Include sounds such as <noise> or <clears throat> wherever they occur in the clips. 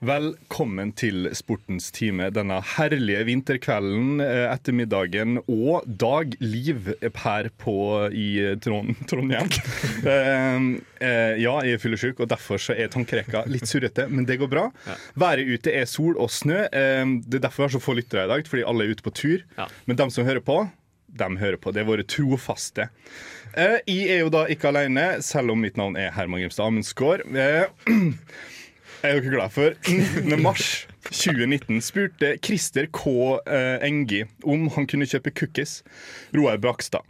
Velkommen til Sportens time denne herlige vinterkvelden, eh, ettermiddagen og dagliv her på i Trond, Trondheim. <laughs> Eh, eh, ja, jeg er fyllesyk, og derfor så er tankerekka litt surrete, men det går bra. Været ute er sol og snø. Det er derfor vi har så få lyttere i dag, fordi alle er ute på tur. Men dem som hører på, dem hører på. Det er våre trofaste. Jeg er jo da ikke alene, selv om mitt navn er Herman Grimstad Amundsgaard. <clears throat> Eh, er dere glad for? 19. mars 2019 spurte Christer K. eh, Engi om han kunne kjøpe cookies. Roar Brakstad.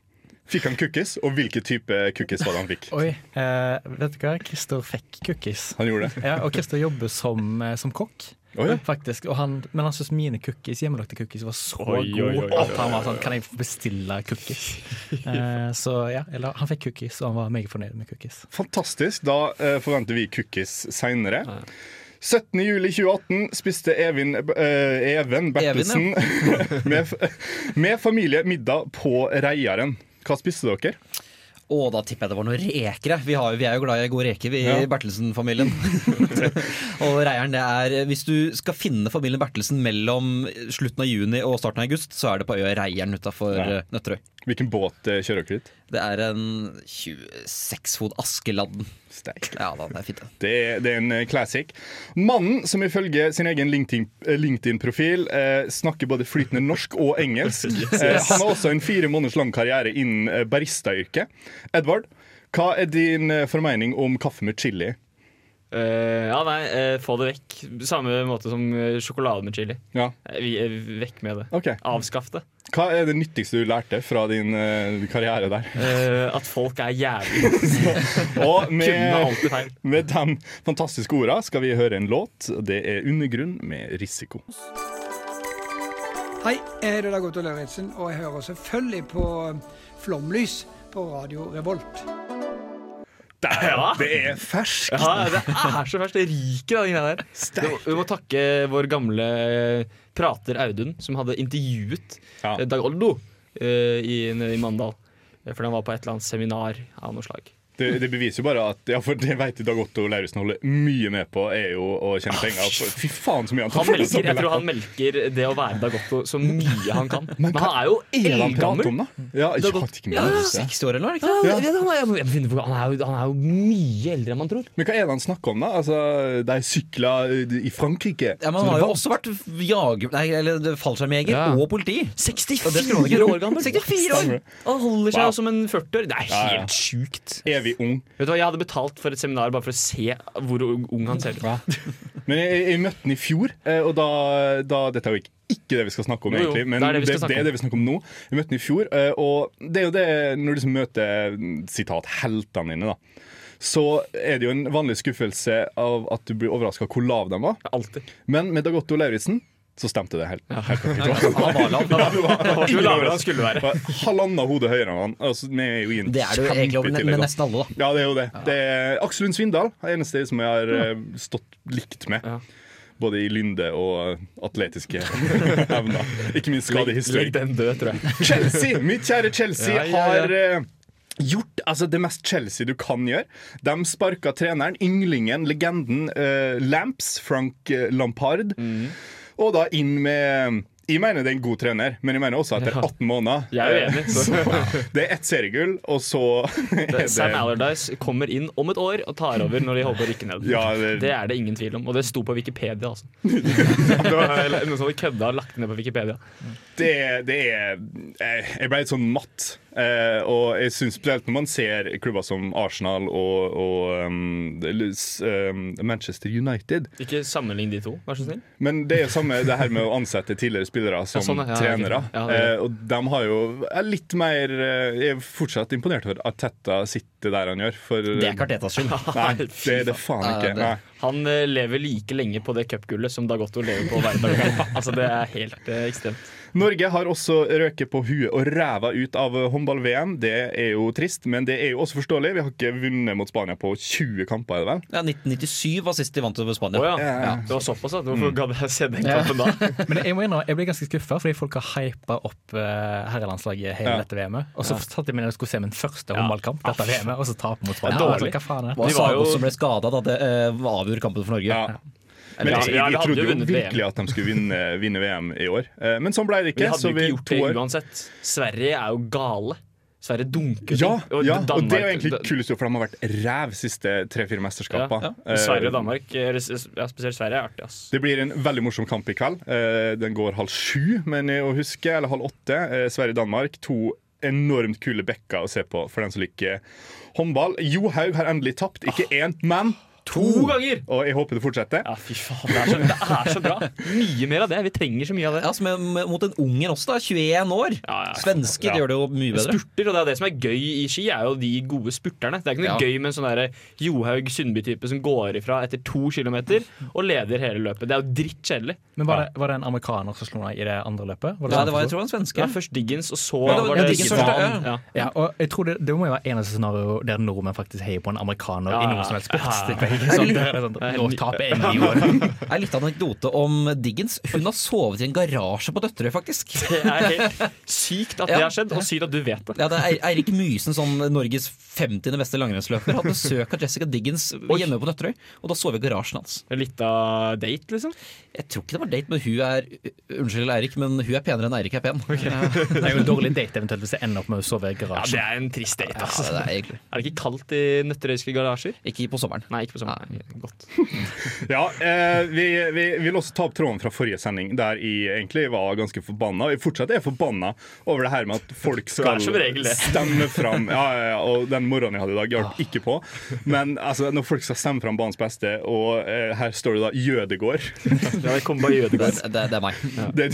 Fikk han cookies, og hvilke type cookies var det han fikk? Oi, eh, vet du hva? Christer fikk cookies. Han gjorde det. Ja, og Christer jobber som, eh, som kokk. Oi. Faktisk, han, Men han syntes mine cookies, hjemmelagte cookies var så gode at han var sånn Kan jeg bestille cookies? <laughs> eh, så ja, eller, han fikk cookies, og han var meget fornøyd med cookies. Fantastisk. Da eh, forventer vi cookies seinere. 17.07.2018 spiste Evin, eh, Even Bertelsen <laughs> med, f- med familie middag på Reiaren. Hva spiste dere? Og da tipper jeg det var noen reker. Vi, har, vi er jo glad i gode reker, vi Ja. i Bertelsen-familien. <laughs> og Reieren, det er Hvis du skal finne familien Bertelsen mellom slutten av juni og starten av august, så er det på øya Reieren utafor Ja. Nøtterøy. Hvilken båt eh, kjører dere dit? Det er en 26 fot Askeladden. Steik. Ja da, det er fint. det. Det det er en eh, classic. Mannen som ifølge sin egen LinkedIn- eh, LinkedIn-profil eh, snakker både flytende norsk og engelsk. <laughs> Eh, han har også en fire måneders lang karriere innen baristayrket. Edvard, hva er din formening om kaffe med chili? Uh, ja, nei, uh, få det vekk. Samme måte som sjokolade med chili. Ja, vi er vekk med det. Okay. Avskaff det. Hva er det nyttigste du lærte fra din uh, karriere der? Uh, at folk er jævlig. <laughs> Og med, med de fantastiske orda skal vi høre en låt. Det er 'Undergrunn' med risiko. Hei, jeg heter Dag Otto Lauritzen, og jeg hører selvfølgelig på Flomlys på Radio Revolt. Der, Ja. Det er ferskt! Ja, det er så ferskt. Det ryker av de greiene der. Vi må takke vår gamle prater Audun, som hadde intervjuet Ja. eh, Dag Oldo uh, i, i Mandal. Eh, For han var på et eller annet seminar av noe slag. Det, det beviser jo bare at ja, for det vet jeg Dag Otto Lauritzen holder mye med på, er jo å tjene penger. Fy faen så mye han Han tar melker, jeg tror han melker det å være Dag Otto så mye han kan. Men, han er jo han eldgammel. Ja, jeg vet ikke Ja, 60 år eller noe, Ja, han, er, han, jo, han er jo mye eldre enn man tror. Men hva er det han snakker om, da? Altså, De sykla i Frankrike. Ja, men han har jo også vært jager, nei, eller fallskjermjeger Ja. og politi. 64 Og det skulle han ikke år gammel! <laughs> 64 år! Han holder seg Wow. som en 40-år. Det er Ja, ja. helt sjukt. Evig ung. Vet du hva, Jeg hadde betalt for et seminar bare for å se hvor ung han ser ut. <laughs> Men jeg, jeg møtte han i fjor, eh, og da, da Dette er jo ikke, ikke det vi skal snakke om, Jo, jo, egentlig, men det er det det, om. er det vi snakker om nå. Jeg møtte han i fjor, eh, og det er jo det når du liksom møter sitat, heltene dine, da. Så er det jo en vanlig skuffelse av at du blir overraska hvor lav de var. Alltid. Men med Dag Otto Lauritzen så stemte det helt. helt Halvannet hode høyere enn han. Altså, vi er jo i en Det er det jo egentlig med, med nesten alle, da. Ja, det er jo det. det er Aksel Lund Svindal er eneste som jeg har uh, stått likt med. Ja. Både i lynde og eh, atletiske <laughs> evner. Ikke minst skadehistorie. legg den død, tror jeg. Chelsea, mitt kjære Chelsea, Ja, ja, ja. har uh, gjort altså, det mest Chelsea du kan gjøre. De sparka treneren, ynglingen, legenden uh, Lamps, Frank Lampard, Mm. Og da inn med jeg mener det er en god trener, men jeg mener også etter 18 måneder Jeg er jo enig. eh, så, Det er ett seriegull, og så <laughs> er det Sam Allardyce kommer inn om et år og tar over når de holder på å rykke ned. Ja, det- <laughs> det er det ingen tvil om. Og det sto på Wikipedia, altså. <laughs> det var noen som hadde kødda og lagt ned på Wikipedia. det, det er jeg ble litt sånn matt Eh, og jeg synes spesielt når man ser klubber som Arsenal og, og um, um, Manchester United Ikke sammenlign de to, vær så snill. Men det er jo samme det her med å ansette tidligere spillere som sånn, ja. Ja, trenere. Ja, eh, og de har jo er litt mer eh, Jeg er fortsatt imponert over at Tetta sitter der han gjør. For, Det er ikke Artetas skyld. Nei, det er det faen ikke. Nei. Han eh, lever like lenge på det cupgullet som Dagotto lever på verdensdagen. <laughs> altså, det er helt eh, ekstremt. Norge har også røket på huet og ræva ut av håndball-VM. Det er jo trist, men det er jo også forståelig. Vi har ikke vunnet mot Spania på 20 kamper, er det vel? Ja, 1997 var sist de vant over Spania. Oh, ja. Ja. Det var såpass, at Hvorfor gadd jeg se den kampen da? <laughs> <laughs> Men jeg må innrømme, jeg ble ganske skuffa, fordi folk har hypa opp uh, herrelandslaget hele Ja. dette VM-et. Og så satt de med at de skulle se min første håndballkamp dette VM-et, og så tape mot Spania. Jeg dårlig. var Hva faen er det? Det var jo- Sagos som ble skada da det eh, avgjorde kampen for Norge. Ja. Men Ja, jeg, jeg, vi trodde jo virkelig at de skulle vinne, vinne VM i år. Eh, Men sånn ble det ikke. Vi hadde Så jo vi ikke gjort det uansett. Sverige er jo gale. Sverige dunker Ja, ting. ja, og det er jo egentlig kulest, for de har vært ræv siste tre-fire ja, mesterskapene. ja. Sverige og Danmark, ja, spesielt Sverige, er artig. ass. Det blir en veldig morsom kamp i kveld. Eh, Den går halv sju, mener jeg å huske, eller halv åtte. Eh, Sverige-Danmark. To enormt kule bekker å se på for den som liker håndball. Johaug har endelig tapt. Ikke én, men To ganger! Og jeg håper det fortsetter. Ja, fy faen. Det er, så, det er så bra. Mye mer av det. Vi trenger så mye av det. Ja, som er med- mot en unger også, da. 21 år. Ja, ja. Svensker Ja. gjør det jo mye bedre. Spurter, og det er det som er gøy i ski, er jo de gode spurterne. Det er ikke noe Ja. gøy med en sånn der Johaug Sundby-type som går ifra etter to kilometer og leder hele løpet. Det er jo drittkjedelig. Men var det, var det en amerikaner som slo deg i det andre løpet? Var det Ja, det var, jeg tror en svenske. Ja, først Diggins, og så Ja, det var- var det Diggins Svan. ja. Ja. Ja, og jeg tror det, det må jo være eneste scenario der nordmenn faktisk heier på en amerikaner Ja, i ja. noe som helst sport. <laughs> Ja, ja. Er det sånn, Nå taper jeg <laughs> i år. Det er litt anekdote om Diggins. Hun har sovet i en garasje på Døtterøy, faktisk. Det er helt sykt at det har skjedd, og sykt at du vet det. Ja, det er Eirik Mysen, sånn Norges 50. beste langrennsløper, hadde besøk av Jessica Diggins hjemme på Nøtterøy. Og da sov vi i garasjen hans. Litt av date, liksom. Jeg tror ikke det var date, men hun er Unnskyld, Eirik, men hun er penere enn Eirik er pen. Det er jo en dårlig date eventuelt hvis det ender opp med å sove i garasjen. Ja. Det er en trist date, Ja, altså. det er Er det ikke kaldt i nøtterøyske garasjer? Ikke på sommeren. Nei, ikke på. Nei, Godt. <laughs> Ja, eh, vi, vi vil også ta opp tråden fra forrige sending, der jeg egentlig var ganske forbanna. Jeg fortsatt er forbanna over det her med at folk <laughs> skal det. stemme fram Ja, ja, ja, og den morgenen jeg hadde i dag, hjalp ikke på. Men altså, når folk skal stemme fram banens beste, og eh, her står det da Jødegård <laughs> Ja, det kommer bare jødegård. det, det er meg. det,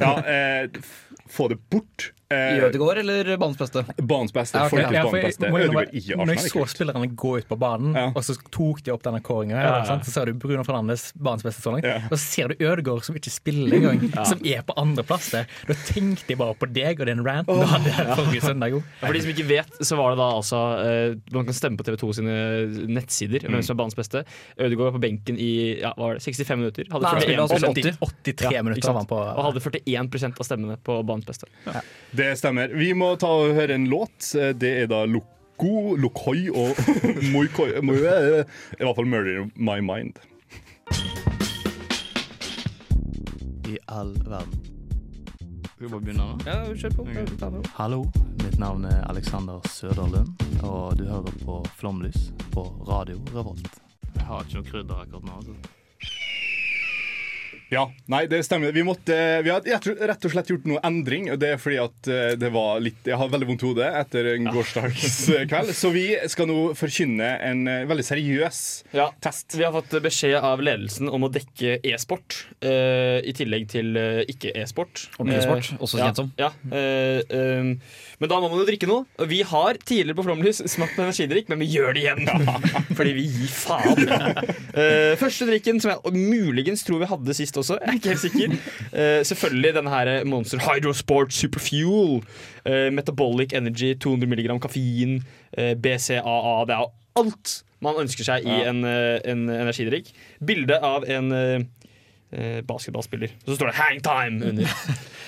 ja, eh, Få det bort. Eh, Ødegård eller banens beste? banens beste. Ja, okay. Folkets Ja, for banens jeg, beste. må innrømme, Ødegaard når jeg så spillerne gå ut på banen, Ja. og så tok de opp denne kåringa, Ja, ja. så ser du Bruno Fernandes, banens beste så langt, Ja. og så ser du Ødegaard som ikke spiller engang, som er på andreplass der. Da tenkte jeg bare på deg og den ranten du hadde forrige søndag. jo. For de som ikke vet, så var det da altså eh, Man kan stemme på TV2 sine nettsider hvem som er banens beste. Ødegaard var på benken i ja, var det, 65 minutter. Hadde Nei, 41 80, 83 Ja, minutter han på. Og hadde 41% av stemmene på banens beste. Det stemmer. Vi må ta og høre en låt. Det er da Loco, Lokoi og <laughs> Moikoi I hvert fall 'Murder My Mind'. I all verden. Skal vi bare begynne nå? Ja, kjør på. Hallo, mitt navn er Alexander Søderlund, og du hører på Flomlys på Radio Revolt. Jeg har ikke noe krydder akkurat nå. Altså. Ja, nei, det stemmer. Vi, måtte, vi har jeg tror rett og slett gjort noe endring. Og det er fordi at eh, det var litt Jeg har veldig vondt hode etter en gårsdagskveld. Så vi skal nå forkynne en eh, veldig seriøs Ja. test. Vi har fått beskjed av ledelsen om å dekke e-sport, uh, i tillegg til uh, ikke-e-sport. Ordentlig sport, uh, også ja, kjent som. Ja, men da må man jo drikke noe. Og vi har tidligere på Flomlys smakt på energidrikk, men vi gjør det igjen. <laughs> Fordi vi gir faen. <laughs> Eh, første drikken, som jeg muligens tror vi hadde sist også, jeg er ikke helt sikker. Uh, selvfølgelig denne her Monster Hydrosport Superfuel. Uh, metabolic Energy, 200 mg kaffein, uh, BCAA. Det er alt man ønsker seg i en, eh, en energidrikk. Bilde av en eh, eh, basketballspiller. Og så står det 'Hang Time' under.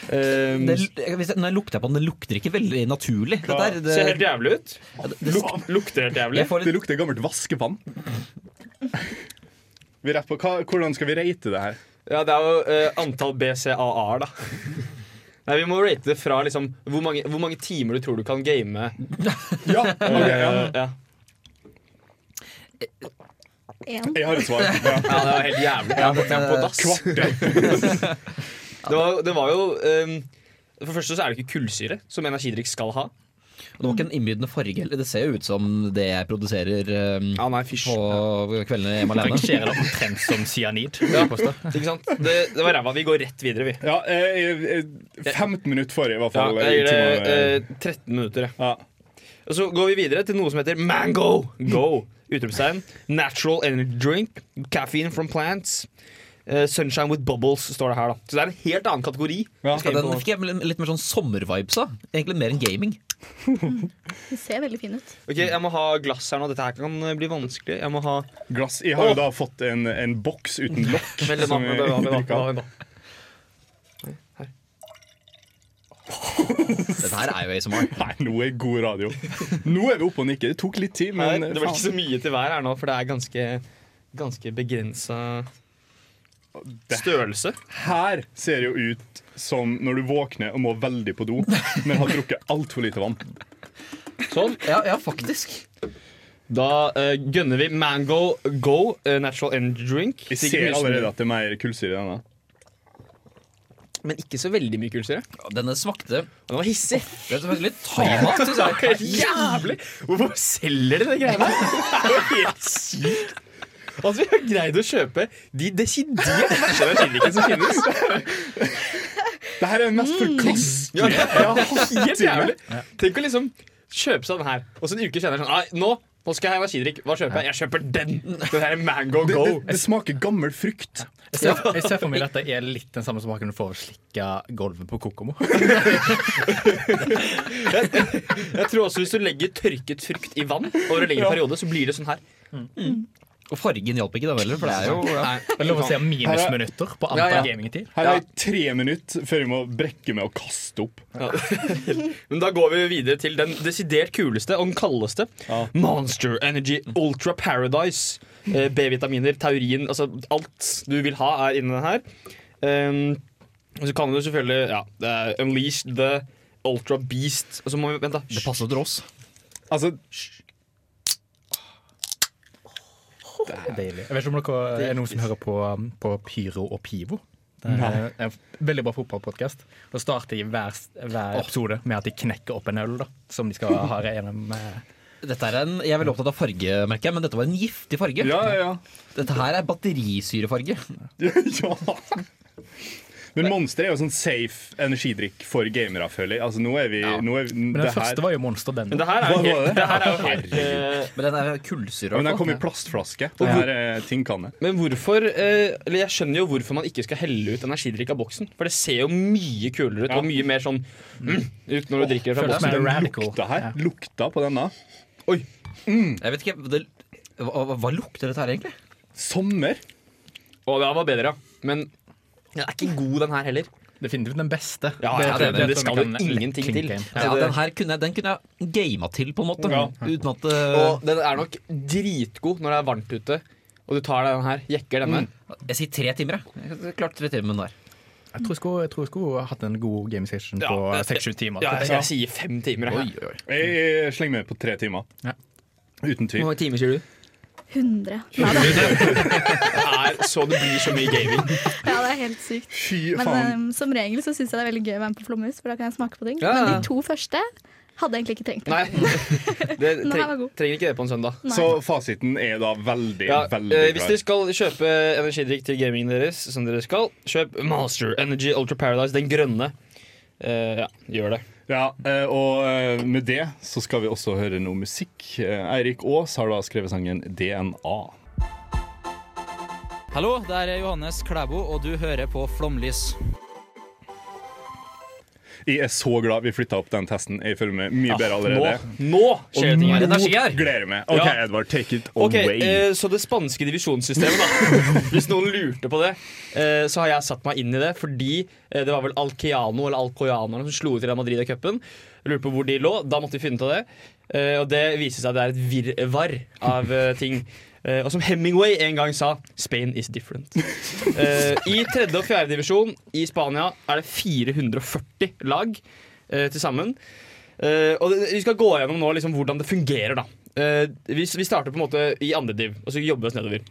Um, <laughs> Det, hvis jeg, når jeg lukter på den, det lukter ikke veldig naturlig. Det der, det, ser helt jævlig ut. det- Luk, lukter helt jævlig. Litt... Det lukter gammelt vaskevann. <laughs> Vi rett på, hva, hvordan skal vi rate det her? Ja, det er jo uh, antall BCAA-er, da. Nei, Vi må rate det fra liksom hvor mange, hvor mange timer du tror du kan game. <laughs> Ja, okay, ja. Eh, ja. Jeg har et svar. Ja. ja, det var helt jævlig. Jeg hjem på dass. Det var, det var jo um, For det første så er det ikke kullsyre, som energidrikk skal ha. Og det var ikke en innbydende farge heller. Det ser jo ut som det jeg produserer um, Ja, nei, fysj. på kveldene hjemme alene. Rangerer det omtrent som cyanid. <laughs> Ja. Ikke sant? Det, det var ræva. Vi går rett videre, vi. Ja, eh, eh, 15 minutter forrige, i hvert Ja, fall. jeg gir det eh, 13 minutter. ja. Og så går vi videre til noe som heter Mango. Go! Utropstegn. Natural energy drink. Caffeine from plants. Uh, sunshine with bubbles, står det her. da Så det er en helt annen kategori. Ja, Ja, den fikk jeg litt mer sånn sommervibes av. Egentlig mer enn gaming. <laughs> Det ser veldig fin ut. Ok, Jeg må ha glass her nå. Dette her kan eh, bli vanskelig. Jeg må ha Glass. Jeg har jo da fått en, en boks uten <laughs> lokk. Som drikker av. vent da. Dette her er jo ASMR. Nei, nå er god radio. Nå er vi oppe og nikker. Det tok litt tid, Nei, men det var ikke så mye til hver her nå, for det er ganske, ganske begrensa størrelse. Her ser det jo ut som når du våkner og må veldig på do, men har drukket altfor lite vann. Sånn. Ja, ja, faktisk. Da uh, gønner vi Mango Go uh, Natural Energy Drink. Vi ser allerede at det er mer kullsyre i denne. Men ikke så veldig mye kullsyre. Denne smakte Den var hissig. Den smakte litt. Helt jævlig! Hvorfor selger de de greiene? <laughs> Det er helt sykt. Altså, Vi har greid å kjøpe de desidert verste energidrikkene som finnes. Det her er den mest forkastelige Ja, ja, helt jævlig. Tenk å liksom kjøpe seg den her, og så en uke senere sånn Nei, nå, nå skal jeg ha energidrikk. Hva kjøper jeg? Jeg kjøper den! Den her er Mango Go. det, det smaker gammel frukt. Jeg ser, jeg ser for meg at det er litt den samme smaken du får av å slikke gulvet på Kokomo. <laughs> Jeg tror også Hvis du legger tørket frukt i vann over en lengre periode, så blir det sånn her. Og fargen hjalp ikke da heller, for det er jo ja. Det er lov å si minusminutter på antall Ja, ja. gamingtid. Her har jeg tre minutter før vi må brekke med å kaste opp. <laughs> Men da går vi videre til den desidert kuleste og den kaldeste. Monster Energy Ultra Paradise. Eh, B-vitaminer, taurin, altså alt du vil ha, er inni den her. Um, og så kan du selvfølgelig ja, det er Unleash the Ultra Beast. Og så må vi, vent da Det passer til oss. Altså, Deilig. Jeg vet ikke om dere er noen som hører på, um, på Pyro og Pivo. Det er en veldig bra fotballpodkast. Da starter de hver, hver episode med at de knekker opp en øl da, som de skal ha gjennom eh, Dette er en, jeg er veldig opptatt av farge, merker jeg, men dette var en giftig farge. ja, ja, ja. Dette her er batterisyrefarge. <laughs> ja. Men Monster er jo sånn safe energidrikk for gamere, føler jeg. Altså, nå er vi, nå er vi Men det den her, første var jo Monster, den. Men det her er jo helt, det? det her er jo helt eh, Men den er kullsyra. ja, men den kom i plastflaske. Det her er jeg. Men hvorfor eh, Eller jeg skjønner jo hvorfor man ikke skal helle ut energidrikk av boksen. For det ser jo mye kulere ut Ja. og mye mer sånn mm, ut når du drikker fra boksen. Den lukta her. Ja. Lukta på denne. Jeg vet ikke, det, hva, hva- lukter dette her egentlig? Sommer. Og det var bedre, ja. Men den er ikke god, den her heller. Definitivt den beste. Ja, ja, det- det det, det, skal jo ingenting til. Ja, den her kunne jeg, den kunne jeg gama til, på en måte. Ja. Uten at uh, Og den er nok dritgod når det er varmt ute. Og du tar deg den her, jekker denne. Jeg sier tre timer, jeg. jeg. Klart tre timer med den der. Jeg tror jeg skulle, jeg tror jeg skulle hatt en god game session Ja, på seks-sju timer. Ja, jeg, jeg sier fem timer. Oi, Jeg. Jeg slenger meg på tre timer. Ja. Uten Hvor mange timer sier du? 100. Nei. Det er <laughs> så det blir så mye gaming. Ja, det er helt sykt. Fy Men um, som regel så syns jeg det er veldig gøy å være med på Flomhus, for da kan jeg smake på ting. Ja. Men de to første hadde egentlig ikke trengt <laughs> det. Nei, det treng, trenger ikke det på en søndag. Nei. Så fasiten er da veldig, Ja, veldig klar. hvis dere skal kjøpe energidrikk til gamingen deres, som dere skal, kjøp Master Energy Ultra Paradise, den grønne. Uh, ja, gjør det. Ja, eh, og eh, med det så skal vi også høre noe musikk. Eh, Eirik Aas har da skrevet sangen DNA. Hallo, det er Johannes Klæbo, og du hører på Flomlys. Jeg er så glad vi flytta opp den testen. Jeg føler meg mye bedre allerede. Nå, nå skjer det ting her. energi her. gleder meg. OK, Ja. Edvard, take it Ok, away. eh, Så det spanske divisjonssystemet, da. <laughs> Hvis noen lurte på det, eh, så har jeg satt meg inn i det fordi eh, det var vel Alkeano eller Alcoyano som slo ut i Real Madrid i cupen. Lurte på hvor de lå. Da måtte vi finne ut av det. Eh, og det viser seg at det er et virvar av eh, ting. Eh, og som Hemingway en gang sa Spain is different. <laughs> Eh, I tredje og fjerde divisjon i Spania er det 440 lag eh, til sammen. Og vi skal gå gjennom nå liksom hvordan det fungerer. da vi, vi starter på en måte i andre div, og så jobber vi oss nedover.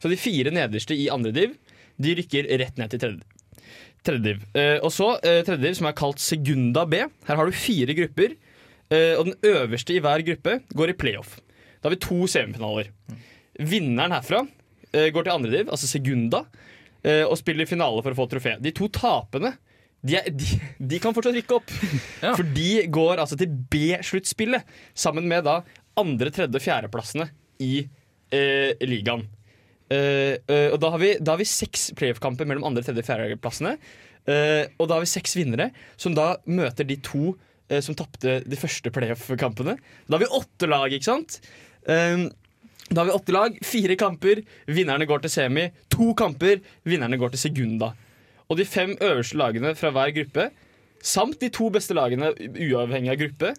Så de fire nederste i andre div De rykker rett ned til tredje, tredje div. Eh, og så eh, tredje div, som er kalt Segunda B. Her har du fire grupper. Eh, og den øverste i hver gruppe går i playoff. Da har vi to semifinaler. Vinneren herfra eh, går til andre div, altså Segunda, eh, og spiller finale for å få trofé. De to tapende de, er, de, de kan fortsatt rykke opp. <laughs> For de går altså til B-sluttspillet, sammen med da andre, tredje og fjerdeplassene i eh, ligaen. Eh, eh, og da har, vi, da har vi seks playoff-kamper mellom andre, tredje og fjerdeplassene. Eh, og da har vi seks vinnere, som da møter de to som tapte de første playoff-kampene. Da har vi åtte lag, ikke sant? Eh, da har vi åtte lag, fire kamper, vinnerne går til semi. To kamper, vinnerne går til segunda. Og de fem øverste lagene fra hver gruppe, samt de to beste lagene uavhengig av gruppe,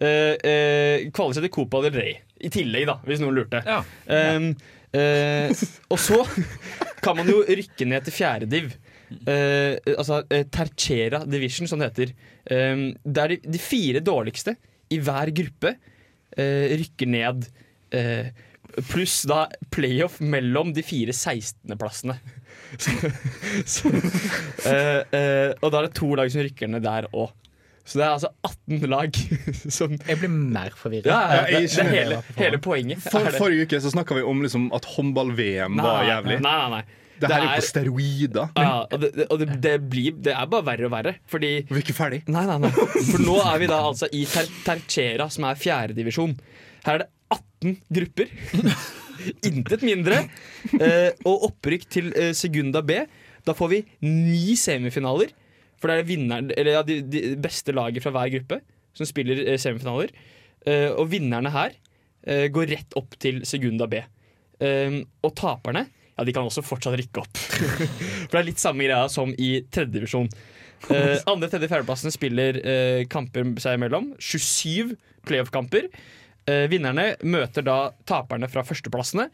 eh, eh, seg til Copa del Rey. I tillegg, da, hvis noen lurte. Um, eh, og så kan man jo rykke ned til fjerde div. Eh, altså eh, Tercera Division, som det heter. Um, der de, de fire dårligste i hver gruppe eh, rykker ned. eh, Pluss da playoff mellom de fire 16.-plassene. Så, så, eh, eh, og da er det to lag som rykker ned der òg. Så det er altså 18 lag <laughs> som Jeg blir mer forvirra. Ja, ja, det, det er hele, hele poenget. For, er det. forrige uke så snakka vi om liksom at håndball-VM var jævlig. Nei, nei, nei. Det her er jo på steroider. Ja, og det, det, og det, det, blir, det er bare verre og verre. Fordi Vi er ikke ferdig. Nei, nei, nei. For nå er vi da altså i ter Tercera, som er fjerdedivisjon. Her er det 18 grupper. <laughs> Intet mindre. Eh, og opprykk til eh, Segunda B. Da får vi ni semifinaler. For det er vinneren, eller ja, de, de beste laget fra hver gruppe som spiller eh, semifinaler. Eh, og vinnerne her eh, går rett opp til Segunda B. Eh, og taperne ja, de kan også fortsatt rykke opp. <laughs> For det er litt samme greia som i tredjedivisjon. Eh, andre, tredje, fjerdeplassene spiller kamper seg imellom. 27 playoff-kamper. Eh, vinnerne møter da taperne fra førsteplassene.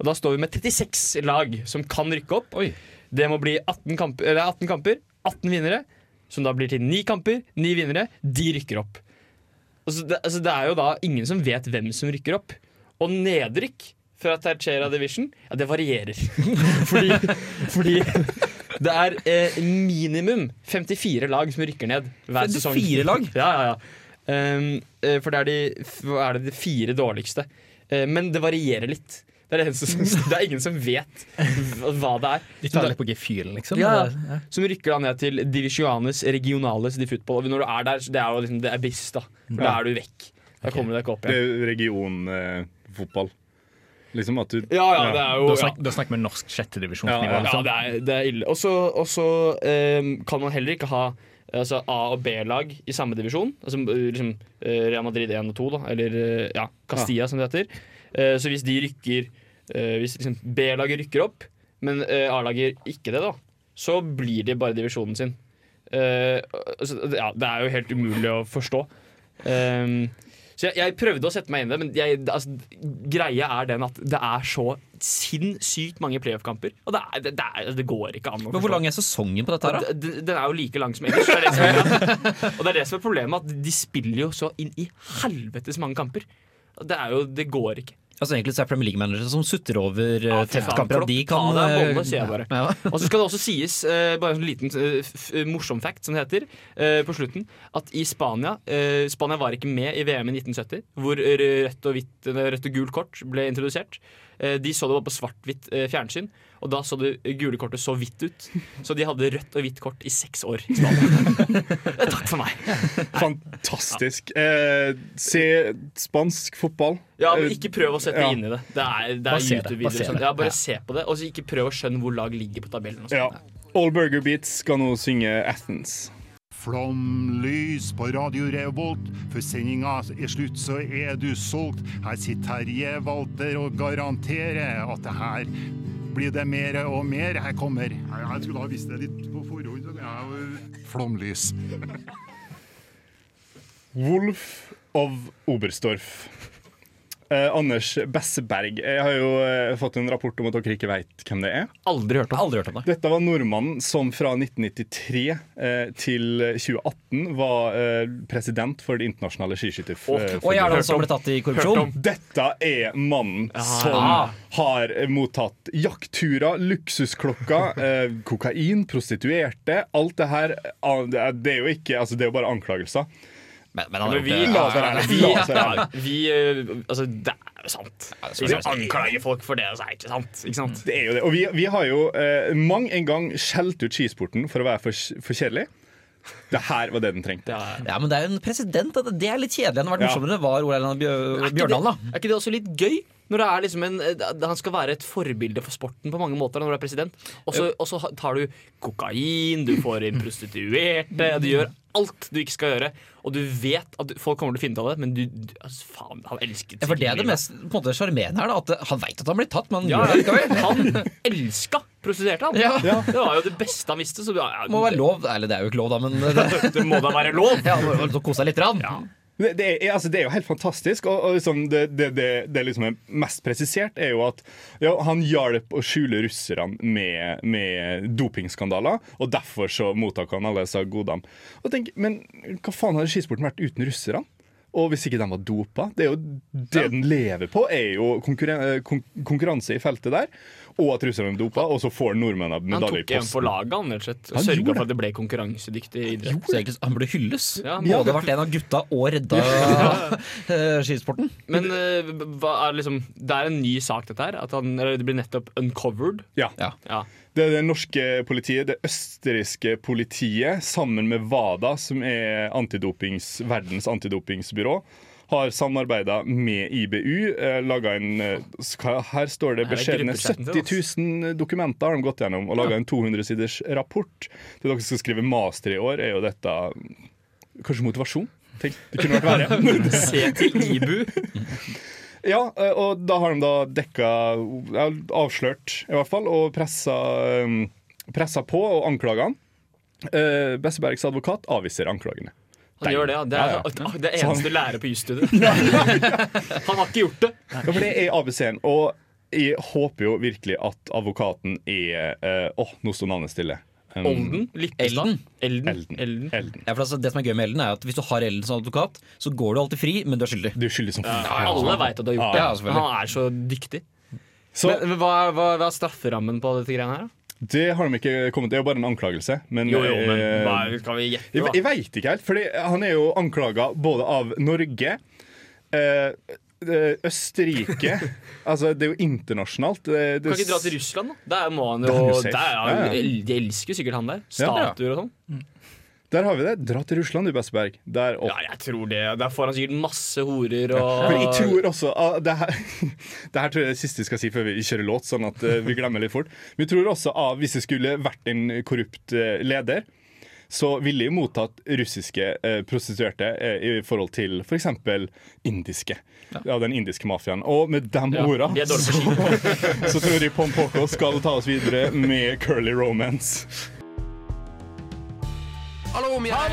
Og da står vi med 36 lag som kan rykke opp. Det må bli 18 kamper, eller 18 kamper, 18 vinnere. Som da blir til 9 kamper, 9 vinnere. De rykker opp. Altså, det, altså, det er jo da ingen som vet hvem som rykker opp. Og nedrykk fra Tercera Division, ja, det varierer. <laughs> fordi, fordi det er eh, minimum 54 lag som rykker ned hver 54 sesong. lag? Ja, ja, ja. Um, eh, for det er, de, er det de fire dårligste. Eh, men det varierer litt. Det er, det, eneste som, <laughs> det er ingen som vet hva det er. De tar litt på gefühlen, liksom. Ja, Ja. Som rykker da ned til divisiones regionales de football. Og når du er der, det er jo liksom, det er biss, da. For da er du vekk. Da kommer du deg ikke opp Det er regionfotball. liksom at du Ja, ja, det er jo Da, ja. snak, da snakker vi norsk sjettedivisjonsnivå. Ja, liksom. det er, det er ille. Og så og så, eh, kan man heller ikke ha altså, A- og B-lag i samme divisjon. Altså, eh, liksom, eh, Real Madrid 1 og 2, da. Eller eh, ja, Castilla, som det heter. Så hvis de rykker Hvis liksom, B-laget rykker opp, men A-laget ikke det, da, så blir de bare divisjonen sin. Altså, ja, det er jo helt umulig å forstå. Um, så jeg, jeg prøvde å sette meg inn i det, men jeg, altså, greia er den at det er så sinnssykt mange playoff-kamper. Og det, er, det, det, er, det går ikke an å Men hvor lang er sesongen på dette her, da? Den, den er jo like lang som ellers. Er er, og det er det som er problemet, at de spiller jo så inn i helvetes mange kamper. Det, er jo, det går ikke. Altså Egentlig så er Premier League-managere som sutter over Ja, tettkamper. at De kan det er eh, bolle, sier jeg bare. ja. <laughs> Og så skal det også sies, eh, bare en liten eh, f morsom fact, som det heter, eh, på slutten, at i Spania eh, Spania var ikke med i VM i 1970, hvor rødt og, hvitt, rødt og gult kort ble introdusert. Eh, de så det bare på svart-hvitt eh, fjernsyn, og da så det gule kortet så hvitt ut. Så de hadde rødt og hvitt kort i seks år i Eh, <laughs> Takk for meg. Fantastisk. Eh, se spansk fotball. Ja, men Eh, Ikke prøv å sette ja. deg inn i det. Det er, det er YouTube-videoer. Ja, bare Ja. se på det, og så ikke prøv å skjønne hvor lag ligger på tabellen. Og sånt. Ja. All Burger Beats skal nå synge Athens. Flomlys på Radio Revolt. For sendinga er slutt, så er du solgt. Her sitter Terje Walter og garanterer at det her blir det mer og mer. Her kommer Jeg, skulle ha visst det litt på forhånd. jeg- Flomlys. <laughs> Wolf of Oberstdorf. Eh, Anders Besseberg. Jeg har jo eh, fått en rapport om at dere ikke vet hvem det er. Aldri hørt om. Aldri hørt om det. Dette var nordmannen som fra 1993 eh, til 2018 var eh, president for Det internasjonale skiskytterforbundet. Og er det han som ble tatt i korrupsjon? Dette er mannen som har mottatt jaktturer, luksusklokker, <laughs> eh, kokain, prostituerte. Alt det her ah, det er, det er jo ikke Altså, det er jo bare anklagelser. Men, men han Men vi, ja, vi eh, Altså, det er jo sant. er vi anklager folk for det, så er det ikke sant. Ikke sant? Det er jo det. Og vi, vi har jo eh, mang en gang skjelt ut skisporten for å være for, for kjedelig. Det her var det den trengte. Ja, men det er jo en president. Det er litt kjedelig. Det har vært Ja. det var Ole Einar Bjør- Er ikke det også litt gøy? Når det er liksom en, eh, Han skal være et forbilde for sporten på mange måter når du er president. Og så tar du kokain, du får inn <laughs> prostituerte, du gjør alt du ikke skal gjøre. Og du vet at folk kommer til å finne ut av det, men du, du altså, Faen, han elsket Ja, for det er det mest på en måte sjarmerende her. da At han veit at han blir tatt, men han Ja, gjør det likevel. han elska prostituerte, han. Ja. Det var jo det beste han visste. Så, ja, ja, må være lov. Eller det er jo ikke lov, da, men det, <laughs> det må da være lov. Ja, kose seg litt. Rann. Det, er, altså, det er jo helt fantastisk. Og, og liksom det, det, det, liksom er mest presisert, er jo at ja, han hjalp å skjule russerne med, med dopingskandaler. Og derfor så mottok han alle disse godene. Og tenk, Men hva faen hadde skisporten vært uten russerne? Og hvis ikke de var dopa? Det er jo det den lever på, er jo konkurren eh, konkurranse i feltet der. Og at russerne er dopa, og så får nordmennene medalje i tok en for posten. laget, han, rett og slett. Han Og sørga for at det ble konkurransedyktig idrett. Så han burde hylles. Ja, Både vært en av gutta og redda <laughs> eh, skisporten. Men uh, hva er liksom Det er en ny sak, dette her? At han, eller det blir nettopp uncovered? Ja. Ja. Det er det norske politiet, det østerrikske politiet, sammen med WADA, som er antidopings, verdens antidopingsbyrå, har samarbeida med IBU. Eh, laget en, eh, her står det beskjedne 70 000 dokumenter har de gått gjennom, og laga en 200-siders rapport. Det dere skal skrive master i år, er jo dette Kanskje motivasjon? Tenk, det kunne vært verre. <laughs> Se til IBU. Ja, eh, og da har de da dekka Avslørt, i hvert fall, og pressa, um, pressa på og anklaga han. Bessebergs advokat avviser anklagene. Han gjør det, ja. Det er Ja, ja. det han- eneste du lærer på jusstudiet. <laughs> <laughs> Han har ikke gjort det. Ja, for det er ABC-en. Og jeg håper jo virkelig at advokaten er eh, Åh, nå sto navnet stille. Um, Olden? Lippestad? Elden. Elden. Elden. Ja, for altså, det som er gøy med Elden, er at hvis du har Elden som advokat, så går du alltid fri, men du er skyldig. Du er skyldig som Ja, alle veit at du har gjort det. Ja, han er så dyktig. Så- men, men hva, hva, hva er strafferammen på dette greiene her? da? Det har de ikke kommet Det er jo bare en anklagelse. Men, Jo, jo, men eh, hva skal vi gjette, Jeg, da? jeg veit ikke helt, Fordi han er jo anklaga både av Norge eh, eh, Østerrike <laughs> Altså, det er jo internasjonalt. Det, det, Kan ikke dra til Russland, da? Der må han jo han jo der, ja, Ja, ja. De elsker jo sikkert han der. Ja. Statuer og sånn. Der har vi det. Dra til Russland, du, Besseberg. Der opp. Ja, jeg tror det. Der får han sikkert masse horer og Men jeg tror også uh, det, her, <laughs> det her tror jeg er det siste jeg skal si før vi kjører låt, sånn at uh, vi glemmer litt fort. Vi tror også ah, hvis det skulle vært en korrupt eh, leder, så ville jo mottatt russiske eh, prostituerte i forhold til f.eks. indiske. Ja. den indiske mafiaen. Og med de Ja, orda så, <laughs> så tror jeg Pompoko skal ta oss videre med Curly Romance. Hallo, vi er,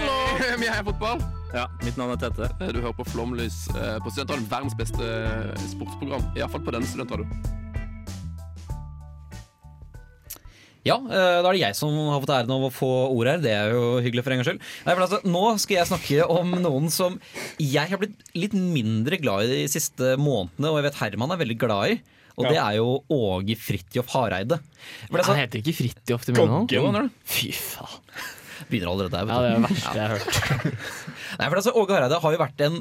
vi <laughs> er fotball. Ja, mitt navn er Tete. Du hører på Flomlys eh, på Studentradioen. Verdens beste eh, sportsprogram. Iallfall på denne studentradioen. Ja, eh, da er det jeg som har fått æren av å få ordet her. Det er jo hyggelig for en gangs skyld. Nei, for altså, nå skal jeg snakke om noen som jeg har blitt litt mindre glad i de siste månedene, og jeg vet Herman er veldig glad i. Og Ja. det er jo Åge Fridtjof Hareide. For det er Han heter ikke Fridtjof til mellomnavn. Mener du? Fy faen. Begynner allerede der. Ja, det er det verste jeg har hørt. <laughs> Nei, for altså, Åge Hareide har jo vært en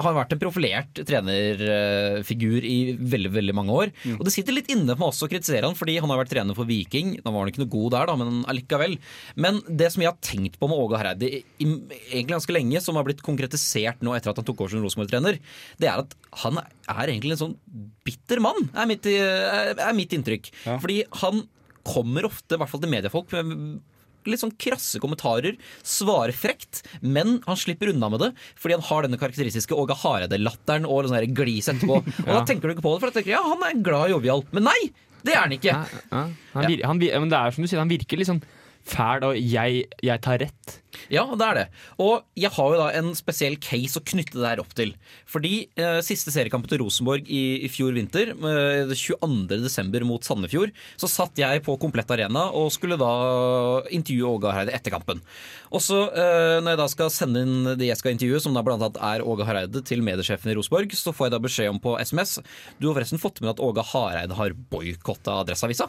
har vært en profilert trenerfigur i veldig veldig mange år. Og Det sitter litt inne for meg også å kritisere han, fordi han har vært trener for Viking. Da var han ikke noe god der, da, men allikevel. Men det som jeg har tenkt på med Åge Hareide egentlig ganske lenge, som har blitt konkretisert nå etter at han tok over som Rosenborg-trener, det er at han er egentlig en sånn bitter mann, er mitt, er, mitt inntrykk. Fordi han kommer ofte, i hvert fall til mediefolk, med litt sånn krasse kommentarer, svarer frekt, men han slipper unna med det fordi han har denne karakteristiske Åge Hareide-latteren og sånn glis etterpå. <laughs> Og da tenker du ikke på det, for da tenker ja, han er glad og jovial. Men nei! Det er han ikke. Ja, han vir, han men det er som du sier, han virker litt sånn fæl, og jeg, jeg tar rett. Ja, det er det. Og jeg har jo da en spesiell case å knytte det her opp til. Fordi eh, siste seriekampen til Rosenborg i, i fjor vinter, eh, 22.12. mot Sandefjord, så satt jeg på Komplett Arena og skulle da intervjue Åge Hareide etter kampen. Og så eh, når jeg da skal sende inn det jeg skal intervjue, som da blant annet er Åge Hareide, til mediesjefen i Rosenborg, så får jeg da beskjed om på SMS Du har forresten fått med at Åge Hareide har boikotta Adresseavisa?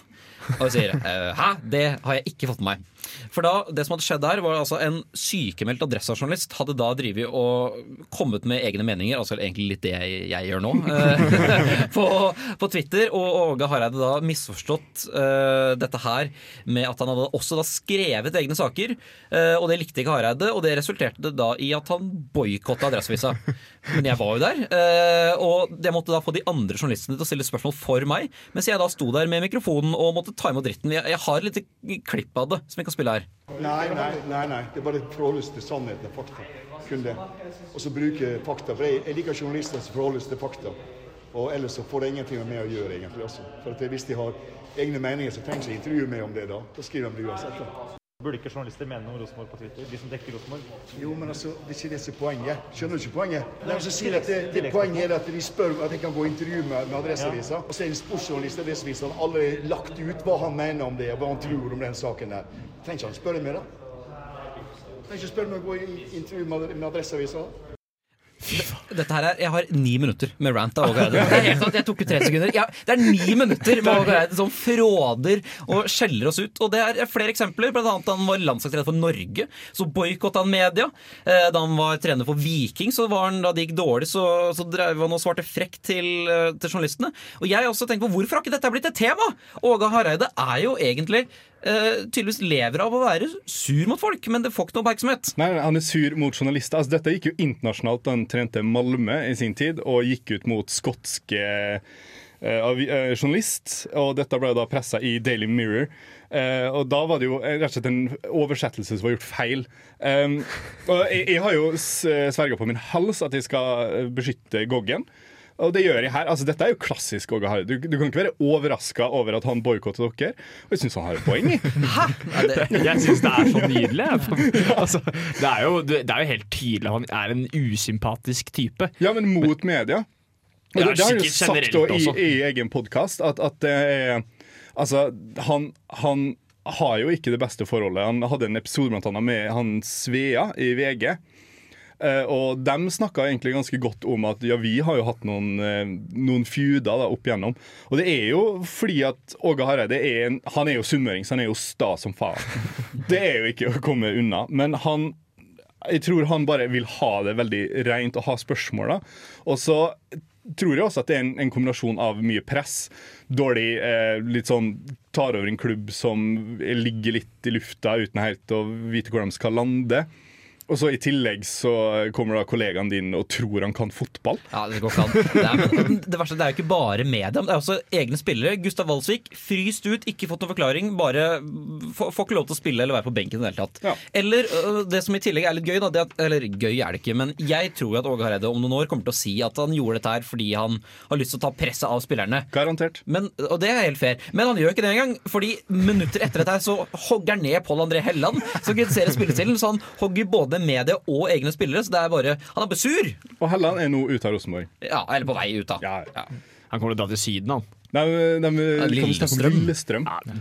Og jeg sier eh, hæ? Det har jeg ikke fått med meg. For da, det som hadde skjedd der, var altså en en sykemeldt adressejournalist hadde da drevet og kommet med egne meninger, altså egentlig litt det jeg, jeg gjør nå, eh, <laughs> på, på Twitter, og Åge Hareide da misforstått uh, dette her med at han hadde også da skrevet egne saker, Uh, og det likte ikke Hareide, og det resulterte da i at han boikotta Adresseavisa. Men jeg var jo der, uh, og det måtte da få de andre journalistene til å stille spørsmål for meg, mens jeg da sto der med mikrofonen og måtte ta imot dritten. Jeg, jeg har et lite klipp av det som vi kan spille her. Nei, nei, nei, nei. det er bare forholdes til sannheten og fakta. Kun det. Og så bruke fakta. For jeg, jeg liker journalister som forholdes til fakta. Og ellers så får det ingenting med meg å gjøre, egentlig. Også. For at hvis de har egne meninger, så trenger de ikke intervjue meg om det da. Da skriver de det uansett. Burde ikke journalister mene noe om Rosenborg på Twitter? De som dekker Rosenborg? Jo, men altså, det er ikke det som er poenget. Skjønner du ikke poenget? Nei, så sier at det, det Poenget er at de spør at jeg kan gå intervju med, med Adresseavisa. Og så er det en sportsjournalist i Adresseavisa har allerede lagt ut hva han mener om det, og hva han tror om den saken der. Trenger ikke han spørre mer, da? Trenger ikke spørre meg å gå i intervju med, med Adresseavisa. Dette her er, Jeg har ni minutter med rant av Åge <laughs> Eide. Det er helt sant, Jeg tok jo tre sekunder. Ja, det er ni minutter med Åge Eide som fråder og skjeller oss ut. Og det er flere eksempler. Blant annet da han var landslagstrener for Norge, så boikotta han media. Eh, Da han var trener for Viking, så var han, da det gikk dårlig, så, så drev han og svarte frekt til, eh, til journalistene. Og jeg har også tenkt på hvorfor har ikke dette blitt et tema? Åge Hareide er jo egentlig eh, tydeligvis lever av å være sur mot folk, men det får ikke noe oppmerksomhet. Nei, Han er sur mot journalister. Altså, dette gikk jo internasjonalt han trente Malmö i sin tid, og gikk ut mot skotske eh, eh, journalist. Og dette ble da pressa i Daily Mirror. Eh, og da var det jo rett og slett en oversettelse som var gjort feil. Um, og jeg, jeg har jo sverga på min hals at jeg skal beskytte Goggen. Og det gjør jeg her. Altså, dette er jo klassisk Åge Hareide. Du, du kan ikke være overraska over at han boikotter dere. Og jeg syns han har et poeng. jeg. <laughs> Jeg syns det er så nydelig. <laughs> Altså, det, er jo, det er jo helt tydelig at han er en usympatisk type. Ja, men mot media. Og det, det har jo sagt i, i egen podkast, at, at det er Altså, han, han har jo ikke det beste forholdet. Han hadde en episode blant annet med han Svea i VG. Eh, og de snakka egentlig ganske godt om at ja, vi har jo hatt noen, eh, noen feuder da, opp igjennom. Og det er jo fordi at Åge Hareide er en, han er jo sunnmøring, så han er jo sta som faen. <laughs> Det er jo ikke å komme unna. Men han jeg tror han bare vil ha det veldig rent og ha spørsmål. da. Og så tror jeg også at det er en, en kombinasjon av mye press, dårlig eh, litt sånn Tar over en klubb som ligger litt i lufta uten helt å vite hvor de skal lande. Og så I tillegg så kommer da kollegaen din og tror han kan fotball. Ja, Det går ikke an. Det, er, det verste det er jo ikke bare media, men det er også egne spillere. Gustav Walsvik, fryst ut, ikke fått noen forklaring. Bare får ikke lov til å spille eller være på benken i det hele tatt. Eller øh, det som i tillegg er litt gøy, da, det at, eller gøy er det ikke, men jeg tror at Åge Hareide om noen år kommer til å si at han gjorde dette her fordi han har lyst til å ta presset av spillerne. Garantert. Men, og det er helt fair. Men han gjør ikke det engang, fordi minutter etter dette her så hogger han ned Pål André Helland, som kritiserer spillestilen, så han hogger både media og egne spillere, så det er bare Han er bare sur! Og Helland er nå ute av Rosenborg. Ja, eller på vei ut, da. Ja. Han kommer til å dra til Syden, han. Nei, de, kan vi snakke om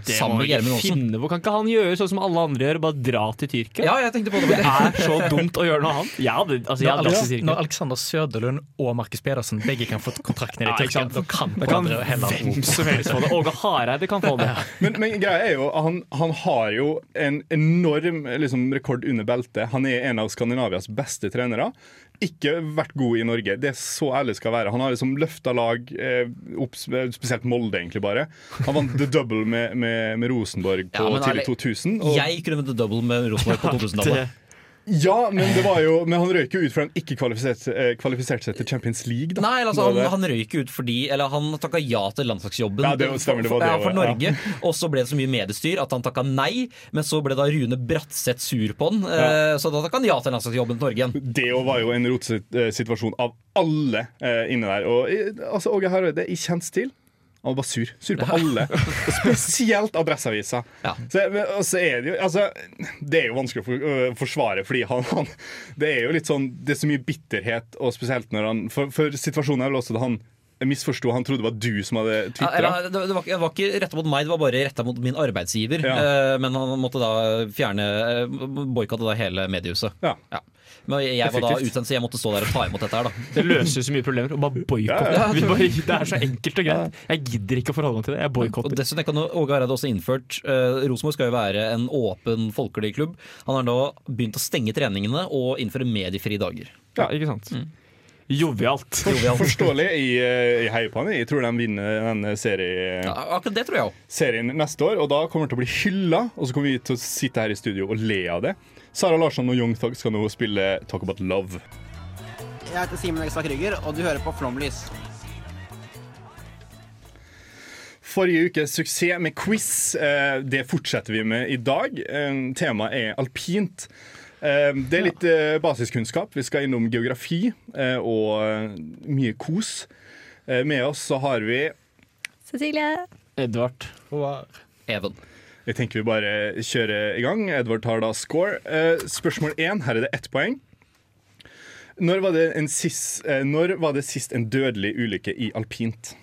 Det må vi ikke finne på. Kan ikke han gjøre sånn som alle andre gjør, bare dra til Tyrkia? Ja, jeg tenkte på det. Det er så dumt å gjøre noe annet. Ja, det, altså, jeg Når, hadde Alex, når Alexander Søderlund og Markus Pedersen begge kan få kontrakten i Ja, Tyrkia, da kan Da kan hvem som helst få det. Åge Hareide kan få det. Men, men greia er jo han, han har jo en enorm liksom, rekord under beltet. Han er en av Skandinavias beste trenere. Ikke vært god i Norge. Det er så ærlig skal være. Han har liksom løfta lag, eh, opp, spesielt Molde, egentlig bare. Han vant the double med, med, med Rosenborg på Ja, tidlig ærlig, 2000. og- Jeg kunne vunnet double med Rosenborg på <laughs> 2000-tallet. Ja, men det var jo Men han røyk jo ut for han ikke kvalifiserte, eh, kvalifiserte seg til Champions League. Da. Nei, altså, han, han røyk ut fordi Eller han takka ja til landslagsjobben Ja, det stemmer, det var for, ja, for Norge. ja. Og så ble det så mye mediestyr at han takka nei. Men så ble da Rune Bratseth sur på han, eh, så da takka han ja til landslagsjobben til Norge igjen. Det var jo en rotete eh, situasjon av alle eh, inne der. Og eh, altså, Åge Hareide, jeg kjent til. Han var bare sur. Sur på alle. Og spesielt Adresseavisa. <laughs> Så, så er det jo altså, Det er jo vanskelig å for, uh, forsvare, fordi han, han Det er jo litt sånn Det er så mye bitterhet, og spesielt når han For, for situasjonen er vel også da han misforsto. Han trodde det var du som hadde Ja, tvitra. Ja, det, det, var, ikke- det var ikke retta mot meg, det var bare retta mot min arbeidsgiver. Ja. Eh, men han måtte da fjerne uh, boikotte da hele mediehuset. Ja. Men jeg var da utsendt, så jeg måtte stå der og ta imot dette her, da. Det løser så mye problemer. å bare boikotte. Ja, ja. Det er så enkelt og greit. Jeg gidder ikke å forholde meg til det. Jeg boikotter. dessuten kan Åge Hareide også innført uh, Rosenborg skal jo være en åpen, folkelig klubb. Han har nå begynt å stenge treningene og innføre mediefrie dager. Ja, ikke sant. Jovialt. Forståelig i, eh, i heier på han. Jeg tror de vinner denne serie, akkurat det tror jeg også. serien neste år. Og da kommer det til å bli hylla, og så kommer vi til å sitte her i studio og le av det. Sara Larsson og Young Thug skal nå spille Talk About Love. Jeg heter Simen Ekstad Krüger, og du hører på Flomlys. Forrige ukes suksess med quiz, eh, det fortsetter vi med i dag. Eh, Temaet er alpint. Eh, Det er litt eh, basiskunnskap. Vi skal innom geografi eh, og eh, mye kos. Eh, Med oss så har vi Cecilie. Edvard. Even. Jeg tenker vi bare kjører i gang. Edvard tar da score. Eh, Spørsmål én. Her er det ett poeng. Når var det, en sist, når var det sist en dødelig ulykke i alpint?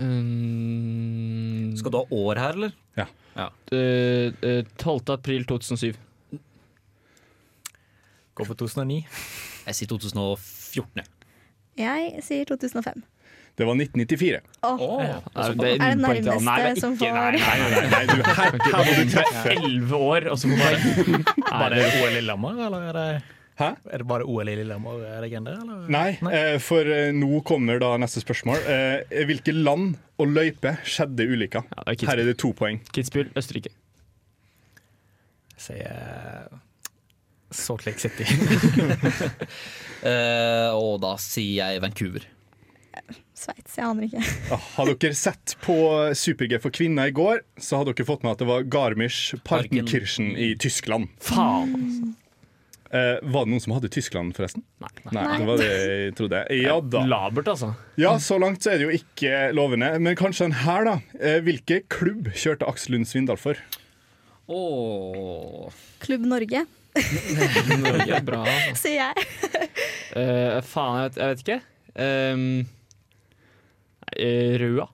Um, Skal du ha år her, eller? Ja. Eh, eh, 12. april 2007. Gå for 2009. Jeg sier 2014. Jeg sier 2005. Det var 1994. Åh. Oh. Er det. Nei, nærmeste som får nei, nei, nei, nei, du, her, her må du treffe. Elleve år, og så må man Bare <laughs> OL i Lillehammer, eller er det Hæ? Er det bare OL i Lillehammer er legende, eller? Nei, eh, for eh, nå kommer da neste spørsmål. Eh, hvilke land og løyper skjedde ulykka? Her er det to poeng. Kitzbühel, Østerrike. Sier Salt Lake City. uh, <laughs> og da sier jeg Vancouver. Sveits, jeg aner ikke. Ah, Har dere sett på Super-G for kvinner i går, så hadde dere fått med at det var Garmisch-Partenkirchen i Tyskland. Faen. Uh, var det noen som hadde Tyskland, forresten? Nei. Det var det jeg trodde. Ja da. Labert, altså. Ja, så langt så er det jo ikke lovende. Men kanskje den her, da. Uh, hvilke klubb kjørte Aksel Lund Svindal for? Oh. Klubb Norge, Norge er bra. altså. <laughs> sier jeg. uh, <laughs> faen, jeg vet, jeg vet ikke. Um, Røa.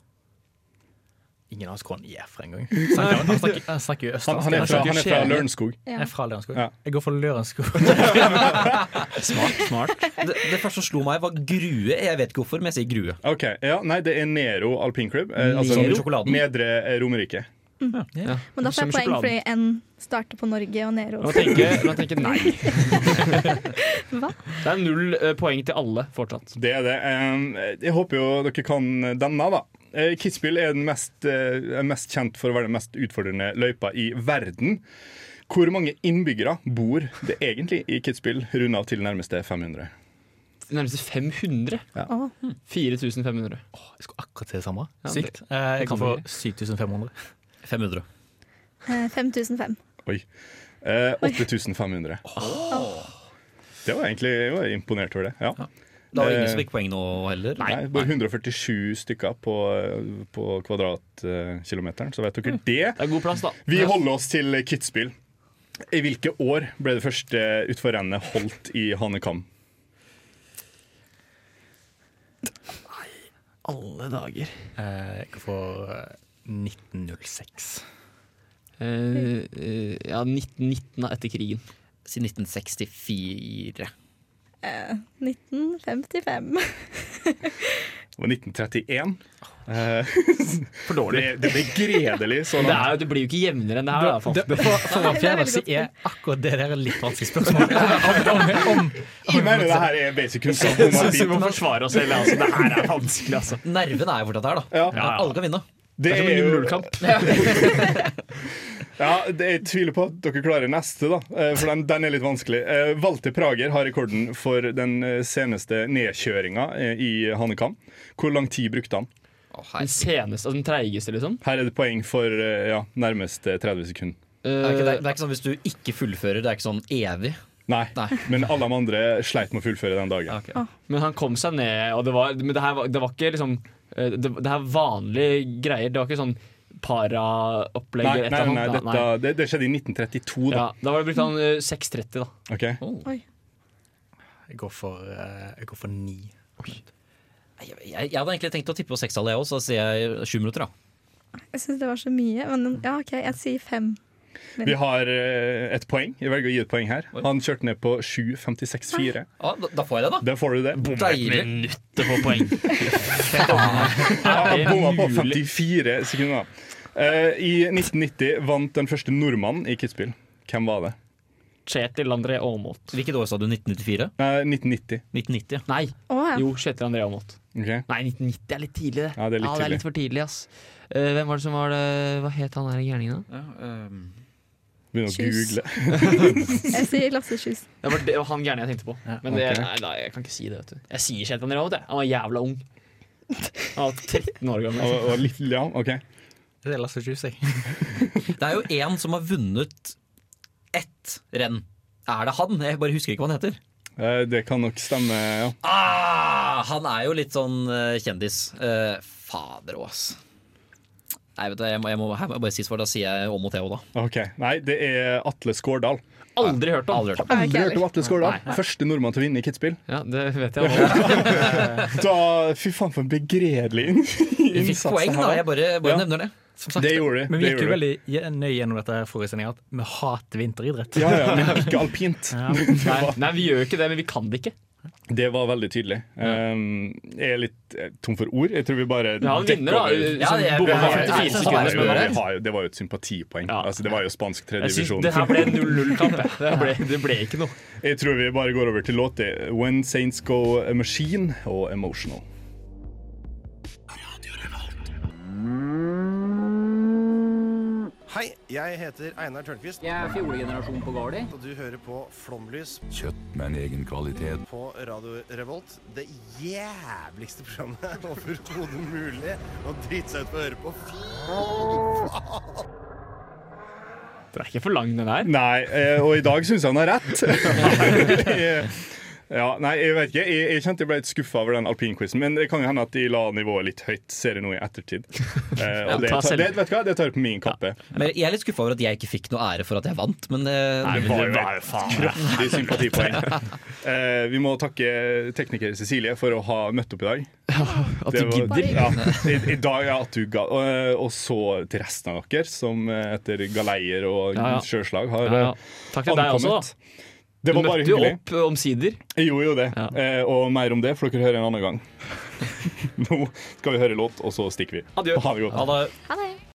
Ingen av oss kan er engang. Han snakker- han jo østlandsk. Han- han er fra- han er fra Lørenskog. Lørenskog. Jeg er fra Lørenskog. Ja. Jeg går for Lørenskog. <laughs> Smart. smart. Det, det første som slo meg, var Grue. Jeg vet ikke hvorfor, men jeg sier Grue. Ok, ja, Nei, det er Nero alpinklubb. Eh, altså Nero. Nedre Romerike. Mm. Men da får jeg poeng fordi N starter på Norge og Nero. Nå tenker, nå tenker nei. <laughs> Hva? Det er null eh, poeng til alle fortsatt. Det er det. Eh, Jeg håper jo dere kan denne, da. Eh, Kitzbühel er den mest, eh, mest kjent for å være den mest utfordrende løypa i verden. Hvor mange innbyggere bor det egentlig i Kitzbühel? Rund av til nærmeste 500. Nærmeste 500? Ja. Åh. 4500. Jeg skulle akkurat si det samme. Ja, Sykt. det- Jeg kan få 7500. 500. Eh, 5005. Oi. Eh, 8500. Det var egentlig jeg var imponert over det. Ja. Da var det ingen Eh, som fikk poeng nå heller. Nei, bare 147 stykker på, på kvadratkilometeren, så vet dere det. Det er god plass, da. Vi holder oss til Kitzbühel. I hvilke år ble det første utforrennet holdt i Hanekam? Alle dager. Eh, Jeg kan eh, 1906. Uh, uh, ja, 1919 da, etter krigen. Si 1964. Uh, 1955. Det var 1931. Eh, For dårlig. Det, det ble gredelig så Det, langt. er, det blir jo ikke jevnere enn det her. Da, Det, faktisk. for, for å være fjerde så er akkurat det der litt vanskelig spørsmål. Om, om, det her er basic kunnskap. vi må forsvare oss selv. Altså. Det her er vanskelig, altså. Nerven er jo fortsatt her, da. Ja. Ja, ja. Alle kan vinne. Det er som en 0-0-kamp. Ja, det, Jeg tviler på at dere klarer neste, da. eh, for den, den er litt vanskelig. Eh, Walter Prager har rekorden for den eh, seneste nedkjøringa i Hannekam. Hvor lang tid brukte han? Den seneste, altså den treigeste, liksom. Her er det poeng for ja, nærmest 30 sekunder. Det er, ikke, det, er, det er ikke sånn Hvis du ikke fullfører, det er ikke sånn evig. Nei, Nei. men alle de andre sleit med å fullføre den dagen. Ok. Men han kom seg ned, og det var, men det her var, det var ikke liksom det, det er vanlige greier. Det var ikke sånn para-opplegg. Nei, eller et nei, eller nei, det, det skjedde i 1932, da. Ja, da var det brukt eh, 6.30, da. Ok. Oi. jeg, går for, eh, jeg går for 9. jeg, jeg hadde egentlig tenkt å tippe på sekstallet, jeg òg, så sier jeg sju minutter, da. Jeg syns det var så mye. Men ja, OK, jeg sier fem. Vi har eh, et poeng. Jeg velger å gi et poeng her. Han kjørte ned på 7.56,4. Ja, da, da får jeg det, da. Da får du det. Deilig. Minutter på poeng. <laughs> Han bomma på 54 sekunder. Uh, I 1990 vant den første nordmannen i Kitzbühel. Hvem var det? Kjetil André Aamodt. Hvilket år sa du? 1994? Nei, 1990. 1990, Nei. Oh, ja. Jo, Kjetil André Aamodt. Okay. Nei, 1990 er litt tidlig, det. Ja, det er litt tidlig. litt for tidlig, ass. Uh, hvem var det som var det Hva het han der gærningen, da? Begynner å Kyss. google. <laughs> Jeg sier Lasse Kjus. Det var, det var han gærne jeg tenkte på. Men det, ok. nei, nei, jeg kan ikke si det. vet du Jeg sier Kjetil André Aamodt. jeg. Han var jævla ung. Han var 13 år gammel. Og, og litt, ja, ok. Det er Lasse Kjus, jeg. Det er jo én som har vunnet ett renn. Er det han? Jeg bare husker ikke hva han heter. Eh, Det kan nok stemme, ja. Ah, han er jo litt sånn eh, kjendis. Eh, fader òg, ass. Nei, vet du, jeg må, jeg må, jeg må bare si svar. Da sier jeg om og til da. Ok, Nei, det er Atle Skårdal. Aldri hørt om. Aldri hørt om. Aldri hørt om Atle Skårdal. Nei. Første nordmann til å vinne i Kitzbühel. Ja, det vet jeg også. <laughs> Da, fy faen, for en begredelig Vi fikk poeng, da. Jeg bare, bare Ja. nevner det. Som sagt, Det gjorde de. Men vi gikk jo veldig nøye gjennom dette forrige sending at vi hater vinteridrett. Ja, ja, men <laughs> ikke alpint. Ja. <laughs> Nei, nei, vi gjør jo ikke det, men vi kan det ikke. Det var veldig tydelig. Um, jeg er litt eh, tom for ord. Jeg tror vi bare Ja, han vinner, da. over- Som jeg- bomma det, er, 54 jeg- sekunder. det, det var, jo- det var jo et sympatipoeng. Ja. Altså, det var jo spansk tredjedivisjon. Det her ble 0-0-kamp. Det, <laughs> det ble ikke noe. Jeg tror vi bare går over til låta When Saints Go Machine og Emotional. Hei, jeg heter Einar Tørnquist. Jeg er fjolegenerasjon på Gardi. Og du hører på Flomlys Kjøtt med en egen kvalitet. på Radio Revolt. Det jævligste programmet <laughs> overhodet mulig å drite seg ut på å høre på. Fy faen! Det er ikke for lang, den her. Nei, eh, og i dag syns jeg han har rett. <laughs> ja, nei, jeg vet ikke. Jeg, jeg kjente jeg ble litt skuffa over den alpinquizen, men det kan jo hende at de la nivået litt høyt, ser jeg nå i ettertid. <laughs> Eh, Ja, og det, ta tar, det, vet du hva? det tar jeg på min kappe. Men jeg er litt skuffa over at jeg ikke fikk noe ære for at jeg vant, men det, Nei, det var jo et kraftig <laughs> sympatipoeng. <laughs> Eh, vi må takke tekniker Cecilie for å ha møtt opp i dag. At du var- gidder. Ja, i, I dag, ja, at du ga. Og, eh, og så til resten av dere, som eh, etter galeier og Ja, ja. sjøslag har Ja, ja. eh, Takk til deg også, da. Det Du var bare møtte jo opp eh, omsider. Jeg gjorde jo det. Eh, og mer om det får dere høre en annen gang. <laughs> Nå skal vi høre låt, og så stikker vi. Adjø. Ha det godt. Ha det. Ha det.